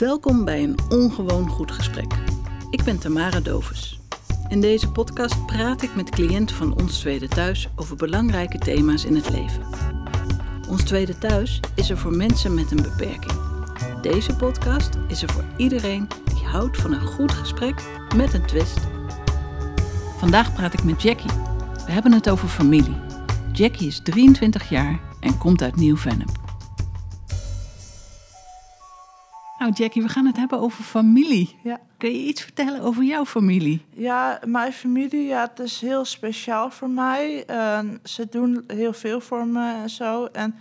Welkom bij een ongewoon goed gesprek. Ik ben Tamara Dovens. In deze podcast praat ik met cliënten van Ons Tweede Thuis over belangrijke thema's in het leven. Ons Tweede Thuis is er voor mensen met een beperking. Deze podcast is er voor iedereen die houdt van een goed gesprek met een twist. Vandaag praat ik met Jackie. We hebben het over familie. Jackie is 23 jaar en komt uit Nieuw-Vennep. Nou Jackie, we gaan het hebben over familie. Ja. Kun je iets vertellen over jouw familie? Ja, mijn familie, ja, het is heel speciaal voor mij. En ze doen heel veel voor me en zo. En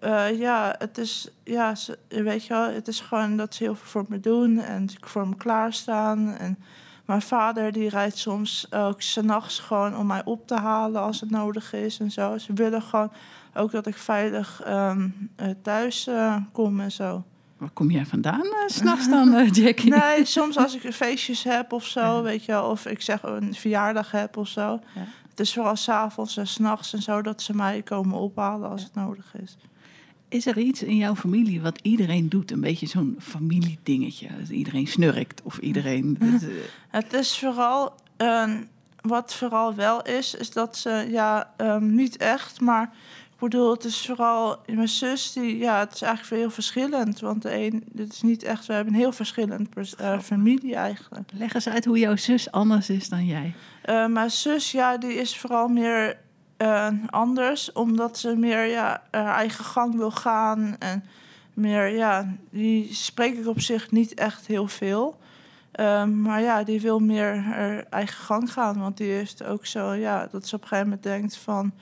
eh, ja, het is, ja, ze, weet je wel, het is gewoon dat ze heel veel voor me doen en voor me klaarstaan. En mijn vader die rijdt soms ook s'nachts gewoon om mij op te halen als het nodig is en zo. Ze willen gewoon ook dat ik veilig ehm, eh, thuis eh, kom en zo. Waar kom jij vandaan uh, s'nachts dan, uh, Jackie? Nee, soms als ik feestjes heb of zo, weet je wel, of ik zeg een verjaardag heb of zo. Ja. Het is vooral s'avonds en s'nachts en zo dat ze mij komen ophalen als het nodig is. Is er iets in jouw familie wat iedereen doet? Een beetje zo'n familiedingetje. Dat iedereen snurkt of iedereen... Dat, uh... Het is vooral, uh, wat vooral wel is, is dat ze, ja, um, niet echt, maar bedoel, het is vooral mijn zus, die, ja, het is eigenlijk heel verschillend. Want de een, dit is niet echt, we hebben een heel verschillend uh, familie eigenlijk. Leg eens uit hoe jouw zus anders is dan jij. Uh, mijn zus, ja, die is vooral meer uh, anders, omdat ze meer, ja, haar eigen gang wil gaan. En meer, ja, die spreek ik op zich niet echt heel veel. Maar ja, die wil meer haar eigen gang gaan. Want die heeft ook zo, ja, dat ze op een gegeven moment denkt van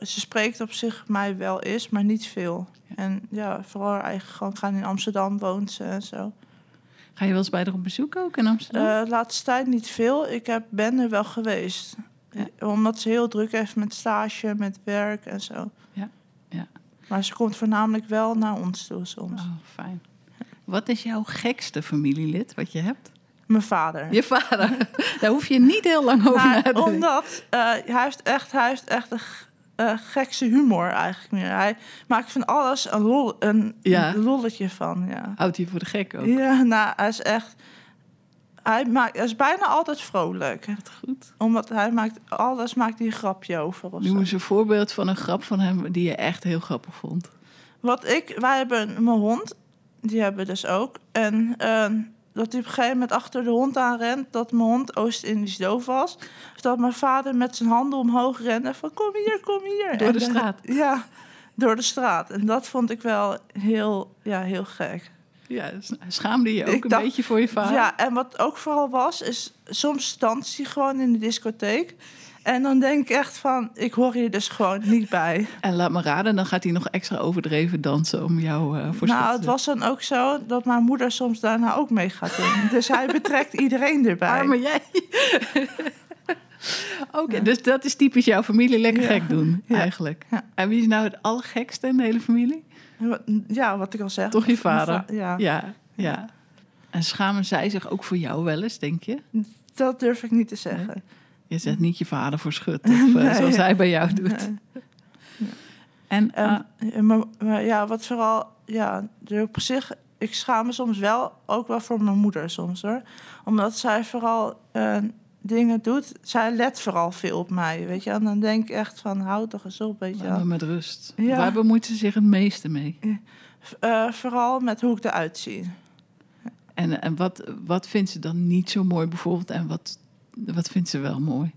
ze spreekt op zich mij wel eens, maar niet veel. En ja, vooral haar eigen gang gaan in Amsterdam woont ze en zo. Ga je wel eens bij haar op bezoek ook in Amsterdam? Uh, de laatste tijd niet veel. Ik heb, ben er wel geweest. Ja. Omdat ze heel druk heeft met stage, met werk en zo. Ja. ja. Maar ze komt voornamelijk wel naar ons toe soms. Oh, fijn. Wat is jouw gekste familielid wat je hebt? Mijn vader. Je vader. Daar hoef je niet heel lang over nou, na te denken. Omdat uh, hij heeft echt, hij heeft echt een uh, gekse humor eigenlijk meer. Hij maakt van alles een, lol, een, Ja. een lolletje van. Ja. Houdt hij voor de gek ook? ja, nou, hij is echt... Hij, maakt, hij is bijna altijd vrolijk. Wat goed. Omdat hij maakt alles maakt hij een grapje over. Noem eens een voorbeeld van een grap van hem die je echt heel grappig vond. Wat ik... Wij hebben mijn hond. Die hebben dus ook. En uh, dat hij op een gegeven moment achter de hond aanrent... dat mijn hond Oost-Indisch doof was. Of dat mijn vader met zijn handen omhoog rende van... kom hier, kom hier. Door de dan- straat. Ja, door de straat. En dat vond ik wel heel, ja, heel gek. Ja, schaamde je ook Ik een dacht- beetje voor je vader? Ja, en wat ook vooral was, is soms danst hij gewoon in de discotheek. En dan denk ik echt van, ik hoor hier dus gewoon niet bij. En laat me raden, dan gaat hij nog extra overdreven dansen om jou uh, voor nou, het was dan ook zo dat mijn moeder soms daarna ook mee gaat doen. dus hij betrekt iedereen erbij. Arme jij. Oké, dus dat is typisch jouw familie lekker Ja. gek doen, Ja. eigenlijk. Ja. En wie is nou het allergekste in de hele familie? Ja, wat ik al zeg. Toch je vader? Va- Ja, Ja, ja. En schamen zij zich ook voor jou wel eens, denk je? dat durf ik niet te zeggen. Je zet niet je vader voor schut, of eh, Nee. zoals hij bij jou doet. Nee. En En, ah, maar, maar ja, wat vooral, ja, op zich, ik schaam me soms wel, ook wel voor mijn moeder soms hoor. Omdat zij vooral eh, dingen doet, zij let vooral veel op mij, weet je. En dan denk ik echt van, houd toch eens op, weet je laat met rust. Ja. Waar bemoeit ze zich het meeste mee? Eh, vooral met hoe ik eruit zie. En, en wat, wat vindt ze dan niet zo mooi bijvoorbeeld? En wat, wat vindt ze wel mooi?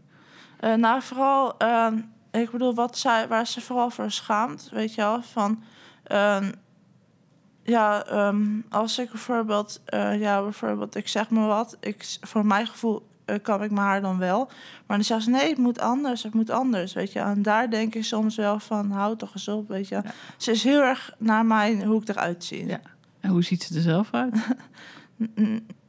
Eh, nou, vooral, eh, ik bedoel, wat zij, waar ze vooral voor schaamt, weet je wel, van... eh, ja, ehm, als ik bijvoorbeeld, eh, ja, bijvoorbeeld, ik zeg maar wat, ik, voor mijn gevoel eh, kan ik mijn haar dan wel. Maar dan zegt ze, nee, het moet anders, het moet anders, weet je. En daar denk ik soms wel van, hou toch eens op, weet je. Ja. Ze is heel erg naar mij, hoe ik eruit zie. Ja. En hoe ziet ze er zelf uit?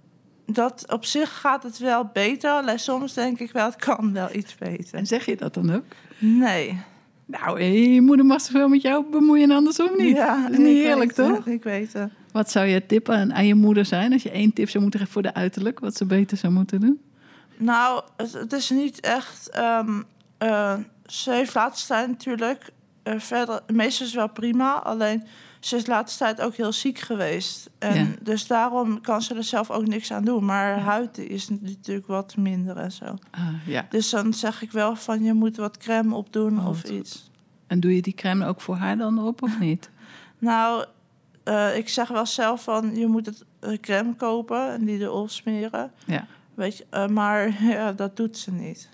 Dat op zich gaat het wel beter, alleen soms denk ik wel, het kan wel iets beter. En zeg je dat dan ook? Nee. Nou, eh, je moeder mag zich wel met jou bemoeien en andersom niet. Ja, dat is niet eerlijk, het, toch? Ik weet het. Wat zou je tippen aan, aan je moeder zijn als je één tip zou moeten geven voor de uiterlijk, wat ze beter zou moeten doen? Nou, het, het is niet echt. ehm, eh, ze heeft laatst tijd natuurlijk eh, verder, meestal is wel prima. Alleen ze is de laatste tijd ook heel ziek geweest. En Ja. dus daarom kan ze er zelf ook niks aan doen. Maar haar Ja. huid is natuurlijk wat minder en zo. Ah, ja. Dus dan zeg ik wel van je moet wat crème opdoen Oh, of iets. En doe je die crème ook voor haar dan op of niet? Nou, eh, ik zeg wel zelf van je moet het eh, crème kopen en die erop smeren. Ja. Weet je, eh, maar ja, dat doet ze niet.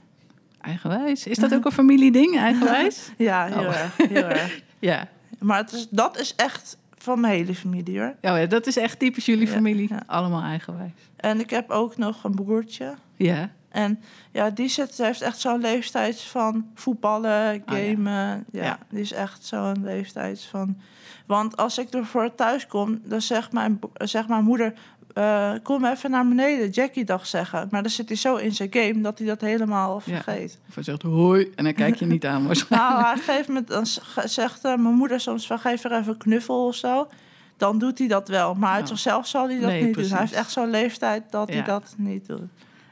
Eigenwijs. Is dat ook een familieding, eigenwijs? Ja, heel Oh. erg. Heel erg. ja. Maar het is, dat is echt van mijn hele familie hoor. Oh ja, dat is echt typisch jullie Ja, familie. ja. Allemaal eigenwijs. En ik heb ook nog een broertje. Ja. En ja, die zit, heeft echt zo'n leeftijd van voetballen, Oh, ja. gamen. ja. Die is echt zo'n leeftijd van... Want als ik ervoor thuis kom, dan zegt mijn, zegt mijn moeder... eh, kom even naar beneden, Jackie dag zeggen. Maar dan zit hij zo in zijn game dat hij dat helemaal Ja. vergeet. Of hij zegt hoi en dan kijk je niet aan waarschijnlijk. Nou, hij geeft me, dan zegt eh, mijn moeder soms van geef er even een knuffel of zo. Dan doet hij dat wel. Maar uit zichzelf zal hij dat Nee, niet doen. Hij precies. heeft echt zo'n leeftijd dat Ja. hij dat niet doet.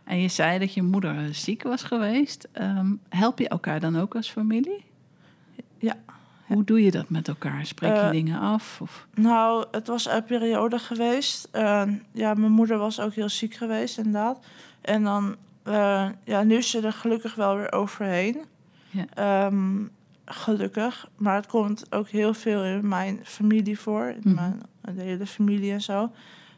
En je zei dat je moeder ziek was geweest. Ehm, help je elkaar dan ook als familie? Ja. Hoe doe je dat met elkaar? Spreek je Eh, dingen af? Of... Nou, het was een periode geweest. Eh, ja, mijn moeder was ook heel ziek geweest, inderdaad. En dan, eh, ja, nu is ze er gelukkig wel weer overheen. Ja. Ehm, gelukkig. Maar het komt ook heel veel in mijn familie voor. In Mhm. mijn de hele familie en zo.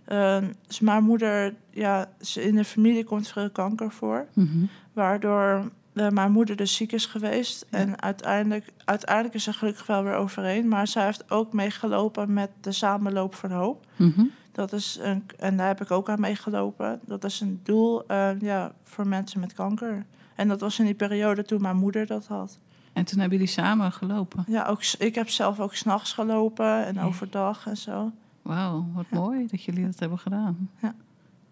Eh, dus mijn moeder, ja, ze- in de familie komt veel kanker voor. Mhm. Waardoor eh, mijn moeder dus ziek is geweest. Ja. En uiteindelijk, uiteindelijk is ze gelukkig wel weer overheen. Maar zij heeft ook meegelopen met de Samenloop de Hoop. Mhm. Dat is een, en daar heb ik ook aan meegelopen. Dat is een doel eh, ja, voor mensen met kanker. En dat was in die periode toen mijn moeder dat had. En toen hebben jullie samen gelopen. Ja, ook, ik heb zelf ook s'nachts gelopen en overdag en zo. Wauw, wat Ja. mooi dat jullie dat hebben gedaan. Ja.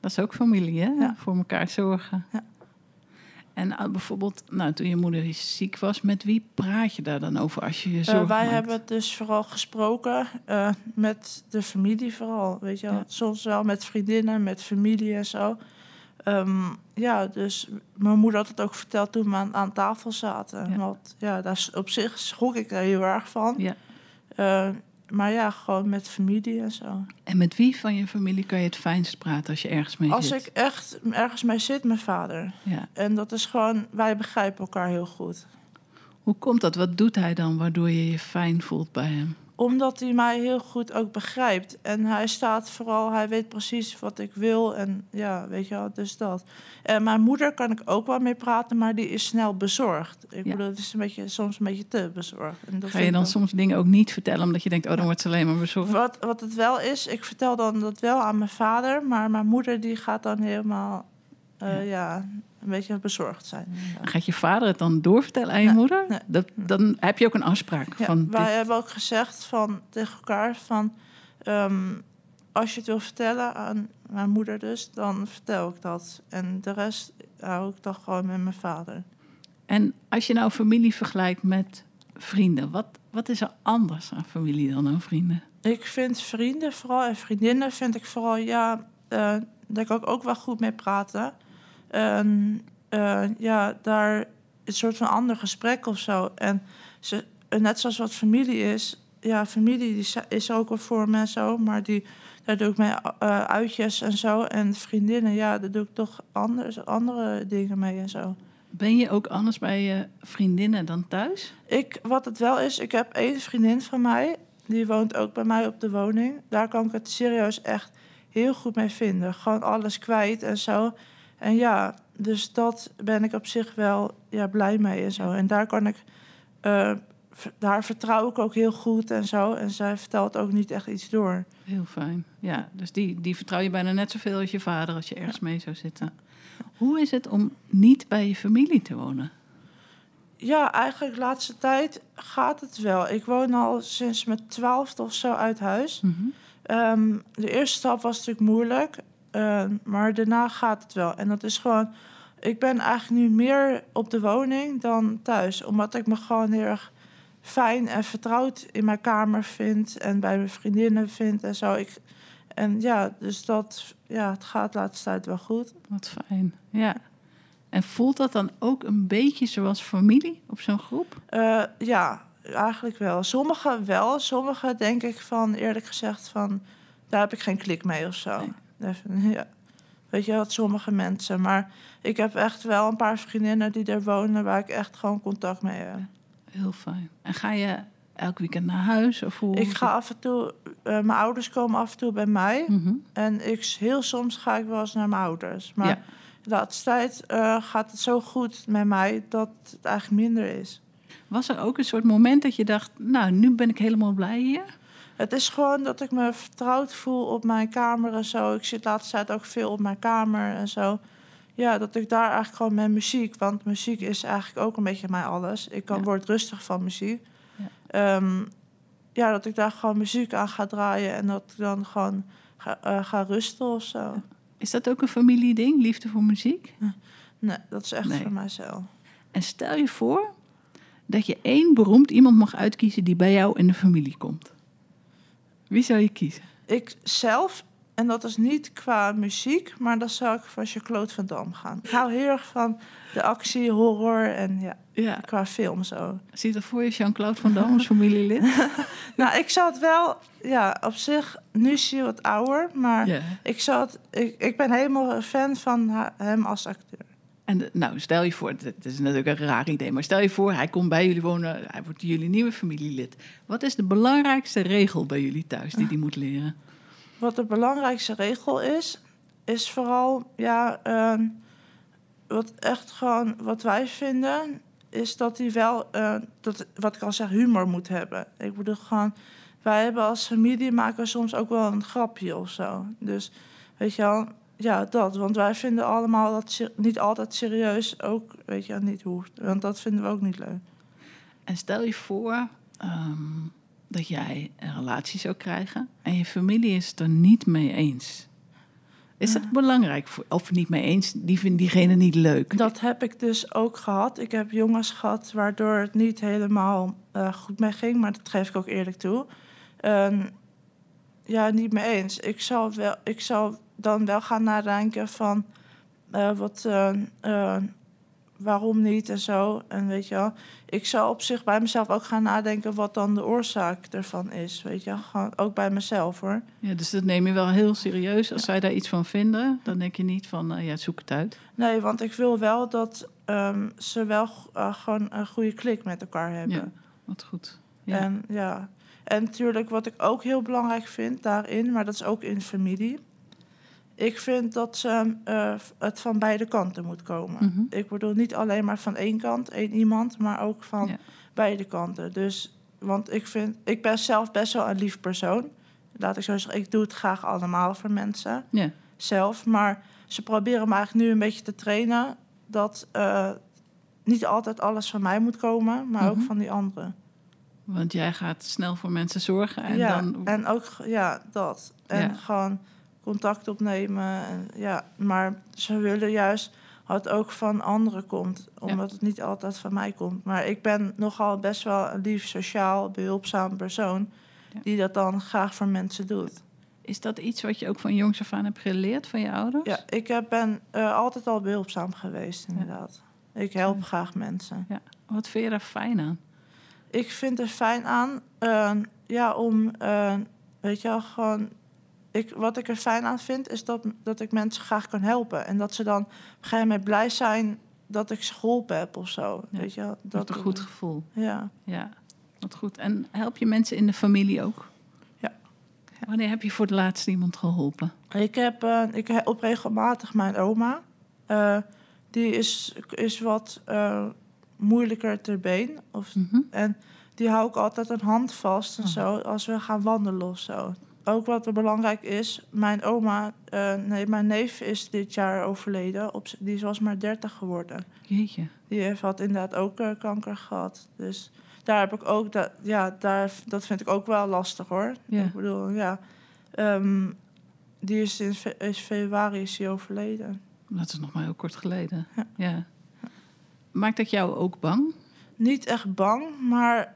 Dat is ook familie, hè? Ja. Voor elkaar zorgen. Ja. En eh, bijvoorbeeld, nou, toen je moeder ziek was, met wie praat je daar dan over als je je Eh, zorgen wij maakt? hebben het dus vooral gesproken eh, met de familie vooral. Weet je wel. Ja. Soms wel met vriendinnen, met familie en zo. Ehm, ja, dus mijn moeder had het ook verteld toen we aan, aan tafel zaten. Ja. Want ja, daar, is- op zich schrok ik er heel erg van. Ja. Maar ja, gewoon met familie en zo. En met wie van je familie kan je het fijnst praten als je ergens mee Als zit? ik echt ergens mee zit, mijn vader. Ja. En dat is gewoon, wij begrijpen elkaar heel goed. Hoe komt dat? Wat doet hij dan waardoor je je fijn voelt bij hem? Omdat hij mij heel goed ook begrijpt. En hij staat vooral, hij weet precies wat ik wil. En ja, weet je wel, dus dat. En mijn moeder kan ik ook wel mee praten, maar die is snel bezorgd. Ik Ja. bedoel, het is een beetje, soms een beetje te bezorgd. En dat Ga je dan ook- soms dingen ook niet vertellen omdat je denkt, oh, dan wordt ze alleen maar bezorgd? Wat, wat het wel is, ik vertel dan dat wel aan mijn vader, maar mijn moeder die gaat dan helemaal, eh, ja. een beetje bezorgd zijn. Gaat je vader het dan doorvertellen aan je Nee, moeder? nee. Dat, dan heb je ook een afspraak Ja, van wij dit- hebben ook gezegd van, tegen elkaar van... ehm, als je het wil vertellen aan mijn moeder dus, dan vertel ik dat. En de rest hou ik dan gewoon met mijn vader. En als je nou familie vergelijkt met vrienden, wat, wat is er anders aan familie dan aan vrienden? Ik vind vrienden vooral en vriendinnen vind ik vooral, ja, eh, daar kan ik ook wel goed mee praten. En eh, ja, daar een soort van ander gesprek of zo. En ze, net zoals wat familie is, ja, familie die is- ook wel voor me en zo, maar die, daar doe ik mee eh, uitjes en zo. En vriendinnen, ja, daar doe ik toch anders, andere dingen mee en zo. Ben je ook anders bij je vriendinnen dan thuis? Ik, wat het wel is, ik heb één vriendin van mij. Die woont ook bij mij op de woning. Daar kan ik het serieus echt heel goed mee vinden. Gewoon alles kwijt en zo. En ja, dus dat ben ik op zich wel ja, blij mee en zo. En daar kan ik... eh, daar vertrouw ik ook heel goed en zo. En zij vertelt ook niet echt iets door. Heel fijn. Ja, dus die, die vertrouw je bijna net zoveel als je vader als je ergens mee zou zitten. Hoe is het om niet bij je familie te wonen? Ja, eigenlijk de laatste tijd gaat het wel. Ik woon al sinds mijn twaalfde of zo uit huis. Ehm, de eerste stap was natuurlijk moeilijk, ehm, maar daarna gaat het wel. En dat is gewoon, ik ben eigenlijk nu meer op de woning dan thuis, omdat ik me gewoon heel erg fijn en vertrouwd in mijn kamer vind en bij mijn vriendinnen vind en zo. Ik, en ja, dus dat, ja, het gaat de laatste tijd wel goed. Wat fijn. Ja. En voelt dat dan ook een beetje zoals familie op zo'n groep? Eh, ja, eigenlijk wel. Sommige wel, sommige denk ik van, eerlijk gezegd, van... daar heb ik geen klik mee of zo. Even, ja. Weet je wat, sommige mensen. Maar ik heb echt wel een paar vriendinnen die er wonen... waar ik echt gewoon contact mee heb. Heel fijn. En ga je elk weekend naar huis? Of hoe? Ik ga af en toe... eh, mijn ouders komen af en toe bij mij. Mhm. En ik, heel soms ga ik wel eens naar mijn ouders. Maar Ja. de laatste tijd eh, gaat het zo goed met mij... dat het eigenlijk minder is. Was er ook een soort moment dat je dacht... nou, nu ben ik helemaal blij hier? Het is gewoon dat ik me vertrouwd voel op mijn kamer en zo. Ik zit de laatste tijd ook veel op mijn kamer en zo. Ja, dat ik daar eigenlijk gewoon met muziek... want muziek is eigenlijk ook een beetje mijn alles. Ik kan, Ja. word rustig van muziek. Ja. Ehm, ja, dat ik daar gewoon muziek aan ga draaien... en dat ik dan gewoon ga, eh, ga rusten of zo. Is dat ook een familieding, liefde voor muziek? Nee, dat is echt Nee. voor mijzelf. En stel je voor dat je één beroemd iemand mag uitkiezen... die bij jou in de familie komt. Wie zou je kiezen? Ik zelf, en dat is niet qua muziek, maar dan zou ik voor Jean-Claude Van Damme gaan. Ik hou heel erg van de actie, horror en ja, Ja, qua film zo. zie je er voor je Jean-Claude Van Damme als familielid? Nou, ik zou het wel, ja, op zich, nu is hij wat ouder, maar ik, zou het, ik, ik ben helemaal een fan van hem als acteur. En nou, stel je voor, het is natuurlijk een raar idee, maar stel je voor, hij komt bij jullie wonen, hij wordt jullie nieuwe familielid. Wat is de belangrijkste regel bij jullie thuis die hij moet leren? Wat de belangrijkste regel is, is vooral, ja, ehm, wat echt gewoon, wat wij vinden, is dat hij wel, eh, dat, wat ik al zeg, humor moet hebben. Ik bedoel gewoon, wij hebben als familie maken soms ook wel een grapje of zo. Dus, weet je wel, ja, dat. Want wij vinden allemaal dat niet altijd serieus ook, weet je niet hoeft. Want dat vinden we ook niet leuk. En stel je voor ehm, dat jij een relatie zou krijgen en je familie is het er niet mee eens. Is dat belangrijk? Voor, of niet mee eens? Die vindt diegene niet leuk. Dat heb ik dus ook gehad. Ik heb jongens gehad waardoor het niet helemaal eh, goed mee ging, maar dat geef ik ook eerlijk toe. Ehm, ja, niet mee eens. Ik zou, wel, ik zou dan wel gaan nadenken van eh, wat, eh, eh, waarom niet en zo. En weet je wel, ik zou op zich bij mezelf ook gaan nadenken wat dan de oorzaak ervan is. Weet je, gewoon ook bij mezelf hoor. Ja, dus dat neem je wel heel serieus. Als zij daar iets van vinden, dan denk je niet van, ja, zoek het uit. Nee, want ik wil wel dat ehm, ze wel gewoon een goede klik met elkaar hebben. Ja, wat goed. Ja. En ja, en natuurlijk wat ik ook heel belangrijk vind daarin, maar dat is ook in familie. Ik vind dat ze, eh, het van beide kanten moet komen. Mhm. Ik bedoel niet alleen maar van één kant, één iemand, maar ook van Ja. beide kanten. Dus, want ik vind, ik ben zelf best wel een lief persoon. Laat ik zo zeggen, ik doe het graag allemaal voor mensen Ja. zelf. Maar ze proberen me eigenlijk nu een beetje te trainen dat eh, niet altijd alles van mij moet komen, maar ook Mhm. van die anderen. Want jij gaat snel voor mensen zorgen en ja, dan... en ook ja, dat. En Ja. gewoon contact opnemen. En, ja, maar ze willen juist dat het ook van anderen komt, omdat het niet altijd van mij komt. Maar ik ben nogal best wel een lief, sociaal, behulpzaam persoon Ja. die dat dan graag voor mensen doet. Is dat iets wat je ook van jongs af aan hebt geleerd van je ouders? Ja, ik ben eh, altijd al behulpzaam geweest, inderdaad. Ik help graag mensen. Ja. Wat vind je daar fijn aan? Ik vind er fijn aan, eh, ja, om, eh, weet je wel, gewoon... Ik, wat ik er fijn aan vind, is dat, dat ik mensen graag kan helpen. En dat ze dan op een gegeven moment blij zijn dat ik ze geholpen heb of zo. Ja, Weet je? Dat is een goed gevoel. Ja. Ja, wat goed. En help je mensen in de familie ook? Ja. Wanneer heb je voor de laatste iemand geholpen? Ik heb eh, ik help regelmatig mijn oma. Eh, die is, is wat eh, moeilijker ter been. Of, Mhm. En die hou ik altijd een hand vast en Oh. zo als we gaan wandelen of zo. Ook wat belangrijk is, mijn oma, eh, nee, mijn neef is dit jaar overleden. Op, die was maar 30 geworden. Jeetje. Die heeft had inderdaad ook eh, kanker gehad. Dus daar heb ik ook, dat, ja, daar, dat vind ik ook wel lastig hoor. Ja. Ik bedoel, ja. ehm, die is in fe- is februari is die overleden. Dat is nog maar heel kort geleden. Ja. Ja. Maakt dat jou ook bang? Niet echt bang, maar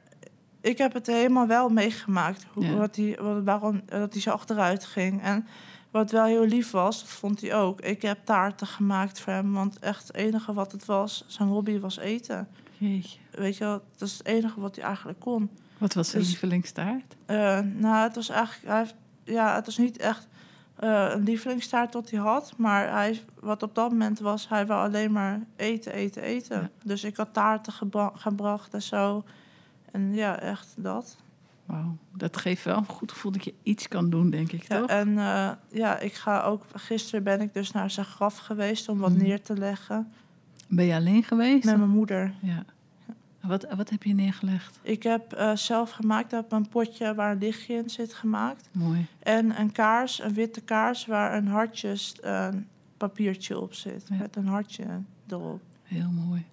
ik heb het helemaal wel meegemaakt. Hoe, Ja. wat die, wat, waarom dat hij zo achteruit ging. En wat wel heel lief was, dat vond hij ook. Ik heb taarten gemaakt voor hem, want echt het enige wat het was, zijn hobby was eten. Jeetje. Weet je wel, dat is het enige wat hij eigenlijk kon. Wat was zijn Dus- lievelingstaart? Eh, nou, het was eigenlijk... Hij, ja, het was niet echt eh, een lievelingstaart wat hij had. Maar hij, wat op dat moment was, hij wou alleen maar eten, eten, eten. Ja. Dus ik had taarten gebra- gebracht en zo. En ja, echt dat. Wauw, dat geeft wel een goed gevoel dat je iets kan doen, denk ik, Ja, toch? en eh, ja, ik ga ook... Gisteren ben ik dus naar zijn graf geweest om wat Mhm. neer te leggen. Ben je alleen geweest? Met mijn moeder. Ja. Wat, wat heb je neergelegd? Ik heb eh, zelf gemaakt, heb een potje waar een lichtje in zit gemaakt. Mooi. En een kaars, een witte kaars, waar een hartjes eh, papiertje op zit. Ja. Met een hartje erop. Heel mooi.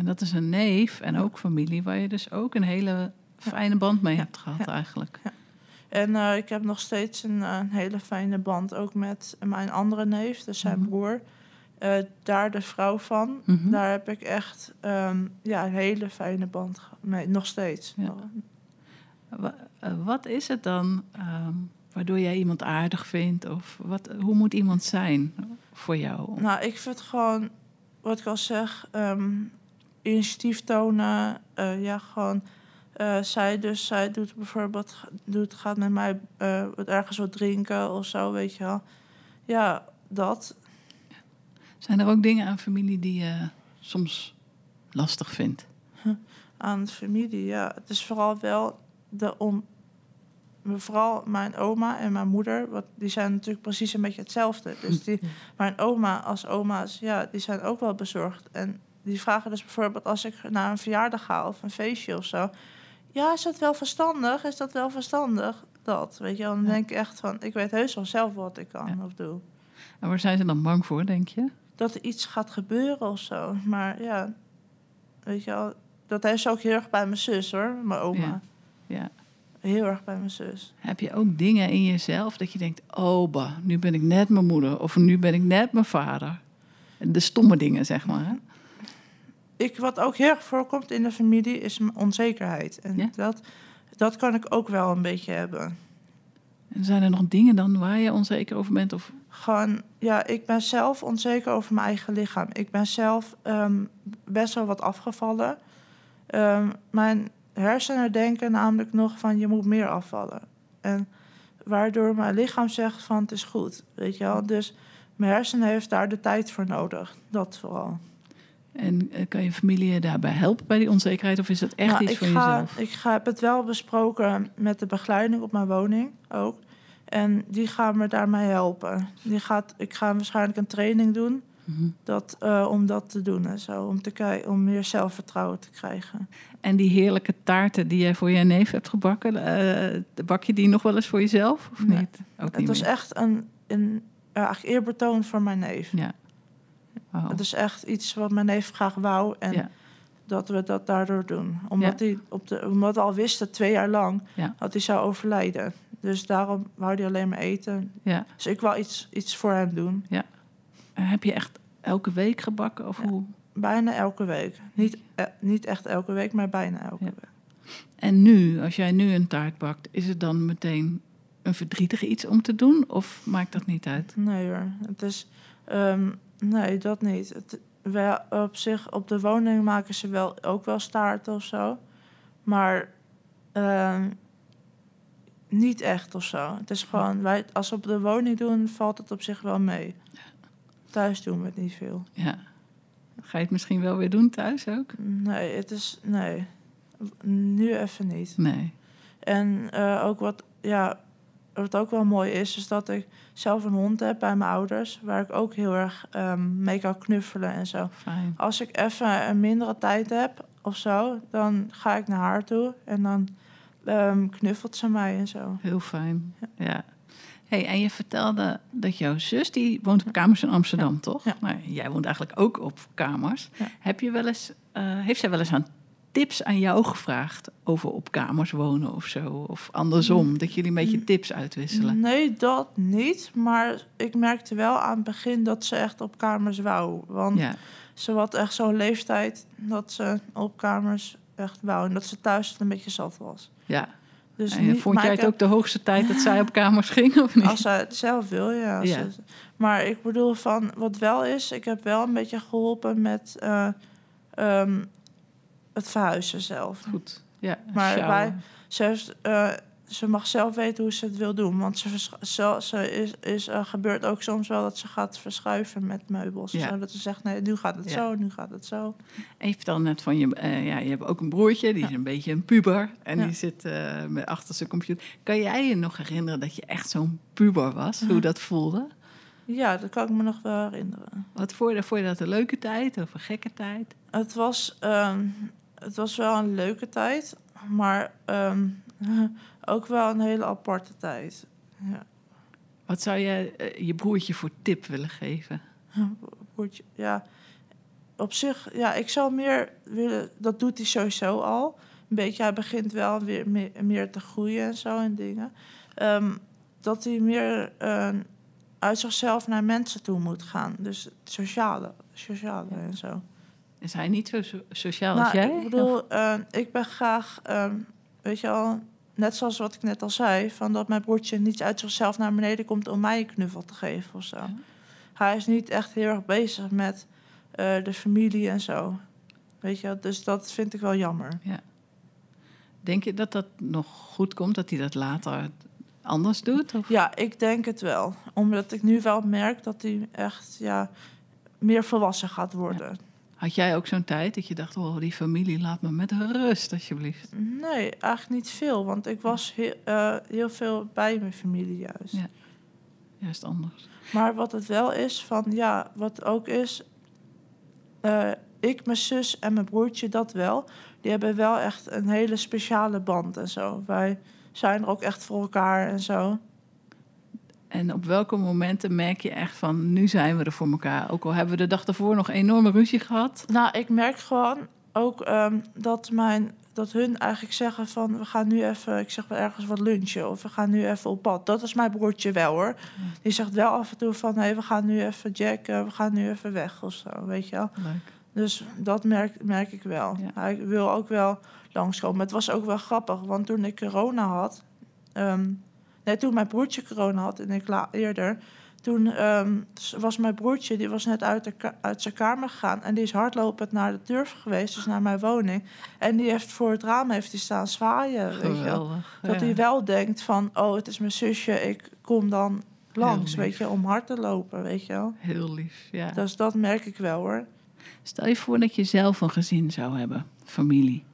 En dat is een neef en ook familie waar je dus ook een hele fijne band mee hebt gehad Ja. eigenlijk. En eh, ik heb nog steeds een, eh, een hele fijne band ook met mijn andere neef, dus zijn Mhm. broer. Eh, daar de vrouw van. Mhm. Daar heb ik echt ehm, ja, een hele fijne band mee. Nog steeds. Ja. Wa- Wat is het dan ehm, waardoor jij iemand aardig vindt? Of wat, hoe moet iemand zijn voor jou? Nou, ik vind gewoon, wat ik al zeg, ehm, initiatief tonen. eh, ja, gewoon. eh, zij dus, zij doet bijvoorbeeld, doet, gaat met mij eh, wat ergens wat drinken of zo, weet je wel. Ja, dat. Zijn er ook dingen aan familie die je soms lastig vindt? aan familie. Ja, het is vooral wel de om. Vooral mijn oma en mijn moeder, wat, die zijn natuurlijk precies een beetje hetzelfde. Dus die, mijn oma als oma's, ja, die zijn ook wel bezorgd. En die vragen dus bijvoorbeeld als ik naar een verjaardag ga of een feestje of zo. Ja, is dat wel verstandig? Is dat wel verstandig? Dat, weet je. Dan Ja. denk ik echt van, ik weet heus wel zelf wat ik kan Ja. of doe. En waar zijn ze dan bang voor, denk je? Dat er iets gaat gebeuren of zo. Maar ja, weet je wel. Dat heeft ze ook heel erg bij mijn zus hoor, mijn oma. Ja. Ja. Heel erg bij mijn zus. Heb je ook dingen in jezelf dat je denkt: oh, bah, nu ben ik net mijn moeder of nu ben ik net mijn vader? De stomme dingen, zeg maar. Hè? Ik, wat ook heel erg voorkomt in de familie is onzekerheid. En Ja? dat, dat kan ik ook wel een beetje hebben. En zijn er nog dingen dan waar je onzeker over bent? Of Gewoon, ja, ik ben zelf onzeker over mijn eigen lichaam. Ik ben zelf ehm, best wel wat afgevallen. Ehm, mijn hersenen denken namelijk nog van je moet meer afvallen. En waardoor mijn lichaam zegt van het is goed, weet je wel. Dus mijn hersenen heeft daar de tijd voor nodig. Dat vooral. En eh, kan je familie je daarbij helpen bij die onzekerheid? Of is dat echt Nou, iets voor ga, jezelf? Ik ga, heb het wel besproken met de begeleiding op mijn woning ook. En die gaan me daarmee helpen. Die gaat, ik ga waarschijnlijk een training doen Mhm. dat, eh, om dat te doen en zo. Om, te om meer zelfvertrouwen te krijgen. En die heerlijke taarten die jij voor je neef hebt gebakken, eh, bak je die nog wel eens voor jezelf? Of Nee. niet? Ook Het niet was meer? echt een, een eigenlijk eerbetoon voor mijn neef. Ja. Het is echt iets wat mijn neef graag wou. En Ja. dat we dat daardoor doen. Omdat, Ja. hij op de, omdat we al wisten, twee jaar lang, Ja. dat hij zou overlijden. Dus daarom wou hij alleen maar eten. Ja. Dus ik wou iets, iets voor hem doen. En heb je echt elke week gebakken? Of Ja. hoe? Bijna elke week. Niet, eh, niet echt elke week, maar bijna elke Ja. week. En nu, als jij nu een taart bakt, is het dan meteen een verdrietig iets om te doen? Of maakt dat niet uit? Nee hoor. Het is. ehm, nee, dat niet. Het, wel, op zich, op de woning maken ze wel ook wel staarten of zo. Maar ehm, niet echt of zo. Het is gewoon, wij, als we op de woning doen, valt het op zich wel mee. Thuis doen we het niet veel. Ja. Ga je het misschien wel weer doen thuis ook? Nee, het is. Nee. Nu even niet. Nee. En eh, ook wat, ja, wat ook wel mooi is, is dat ik zelf een hond heb bij mijn ouders, waar ik ook heel erg ehm, mee kan knuffelen en zo. Fijn. Als ik even een mindere tijd heb of zo, dan ga ik naar haar toe en dan ehm, knuffelt ze mij en zo. Heel fijn. Ja. Hey, en je vertelde dat jouw zus, die woont op kamers in Amsterdam, toch? Ja. Nou, jij woont eigenlijk ook op kamers. Heb je wel eens, eh, heeft zij wel eens aan tips aan jou gevraagd over op kamers wonen of zo? Of andersom, dat jullie een beetje tips uitwisselen? Nee, dat niet. Maar ik merkte wel aan het begin dat ze echt op kamers wou. Want Ja, ze had echt zo'n leeftijd dat ze op kamers echt wou. En dat ze thuis een beetje zat was. ja. Dus en niet- vond jij het heb- ook de hoogste tijd dat zij op kamers ging, of niet? Als zij het zelf wil, Ja. ze- maar ik bedoel van, wat wel is, ik heb wel een beetje geholpen met... eh, ehm, het verhuizen zelf. Goed. Ja, Maar sjouwen. wij- Ze, eh, ze mag zelf weten hoe ze het wil doen. Want ze, ze, ze is, is, eh, gebeurt ook soms wel dat ze gaat verschuiven met meubels. Ja. Zo, dat ze zegt, nee, nu gaat het Ja. zo, nu gaat het zo. En je vertelde net van je, eh, ja, je hebt ook een broertje, die is een beetje een puber. En die zit eh, met achter zijn computer. Kan jij je nog herinneren dat je echt zo'n puber was? Hoe dat voelde? Ja, dat kan ik me nog wel herinneren. Wat vond je, vond je dat een leuke tijd of een gekke tijd? Het was, ehm, het was wel een leuke tijd, maar ehm, ook wel een hele aparte tijd. Ja. Wat zou je eh, je broertje voor tip willen geven? Broertje, ja. Op zich, ja, ik zou meer willen, dat doet hij sowieso al. Een beetje, hij begint wel weer meer, meer te groeien en zo en dingen. Ehm, dat hij meer eh, uit zichzelf naar mensen toe moet gaan. Dus sociale, sociale en zo. Is hij niet zo so- sociaal als Nou, jij? ik bedoel, eh, ik ben graag, ehm, weet je al, net zoals wat ik net al zei, van dat mijn broertje niet uit zichzelf naar beneden komt om mij een knuffel te geven of zo. Ja. Hij is niet echt heel erg bezig met eh, de familie en zo. Weet je, dus dat vind ik wel jammer. Denk je dat dat nog goed komt, dat hij dat later anders doet? Of? Ja, ik denk het wel. Omdat ik nu wel merk dat hij echt ja, meer volwassen gaat worden. Had jij ook zo'n tijd dat je dacht, oh, die familie, laat me met rust, alsjeblieft. Nee, eigenlijk niet veel. Want ik was heel, eh, heel veel bij mijn familie juist. Ja. Juist anders. Maar wat het wel is, van ja, wat ook is, eh, ik, mijn zus en mijn broertje, dat wel. Die hebben wel echt een hele speciale band en zo. Wij zijn er ook echt voor elkaar en zo. En op welke momenten merk je echt van, nu zijn we er voor elkaar? Ook al hebben we de dag daarvoor nog enorme ruzie gehad. Nou, ik merk gewoon ook ehm, dat, mijn, dat hun eigenlijk zeggen van... we gaan nu even, ik zeg wel ergens wat lunchen... of we gaan nu even op pad. Dat is mijn broertje wel, hoor. Die zegt wel af en toe van... hé, we gaan nu even jacken, we gaan nu even weg of zo, weet je wel. Leuk. Dus dat merk, merk ik wel. Ja. Hij wil ook wel langskomen. Het was ook wel grappig, want toen ik corona had... ehm, toen mijn broertje corona had en ik eerder... toen ehm, was mijn broertje, die was net uit, de uit zijn kamer gegaan... en die is hardlopend naar de deur geweest, dus naar mijn woning. En die heeft voor het raam heeft die staan zwaaien, weet je. Dat ja. hij wel denkt van, oh, het is mijn zusje, ik kom dan langs, weet je, om hard te lopen, weet je wel. Heel lief, ja. Dus dat merk ik wel, hoor. Stel je voor dat je zelf een gezin zou hebben, familie.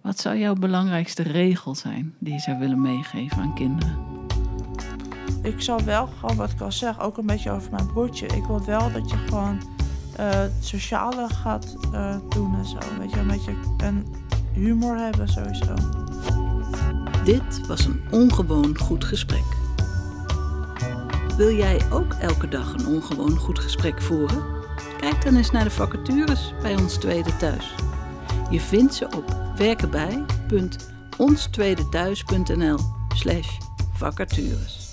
Wat zou jouw belangrijkste regel zijn die je zou willen meegeven aan kinderen? Ik zou wel gewoon, wat ik al zeg, ook een beetje over mijn broertje. Ik wil wel dat je gewoon eh, sociale gaat eh, doen en zo. Weet je, een beetje en humor hebben sowieso. Dit was een ongewoon goed gesprek. Wil jij ook elke dag een ongewoon goed gesprek voeren? Kijk dan eens naar de vacatures bij Ons Tweede Thuis. Je vindt ze op werkenbij.onstweedethuis.nl slash vacatures.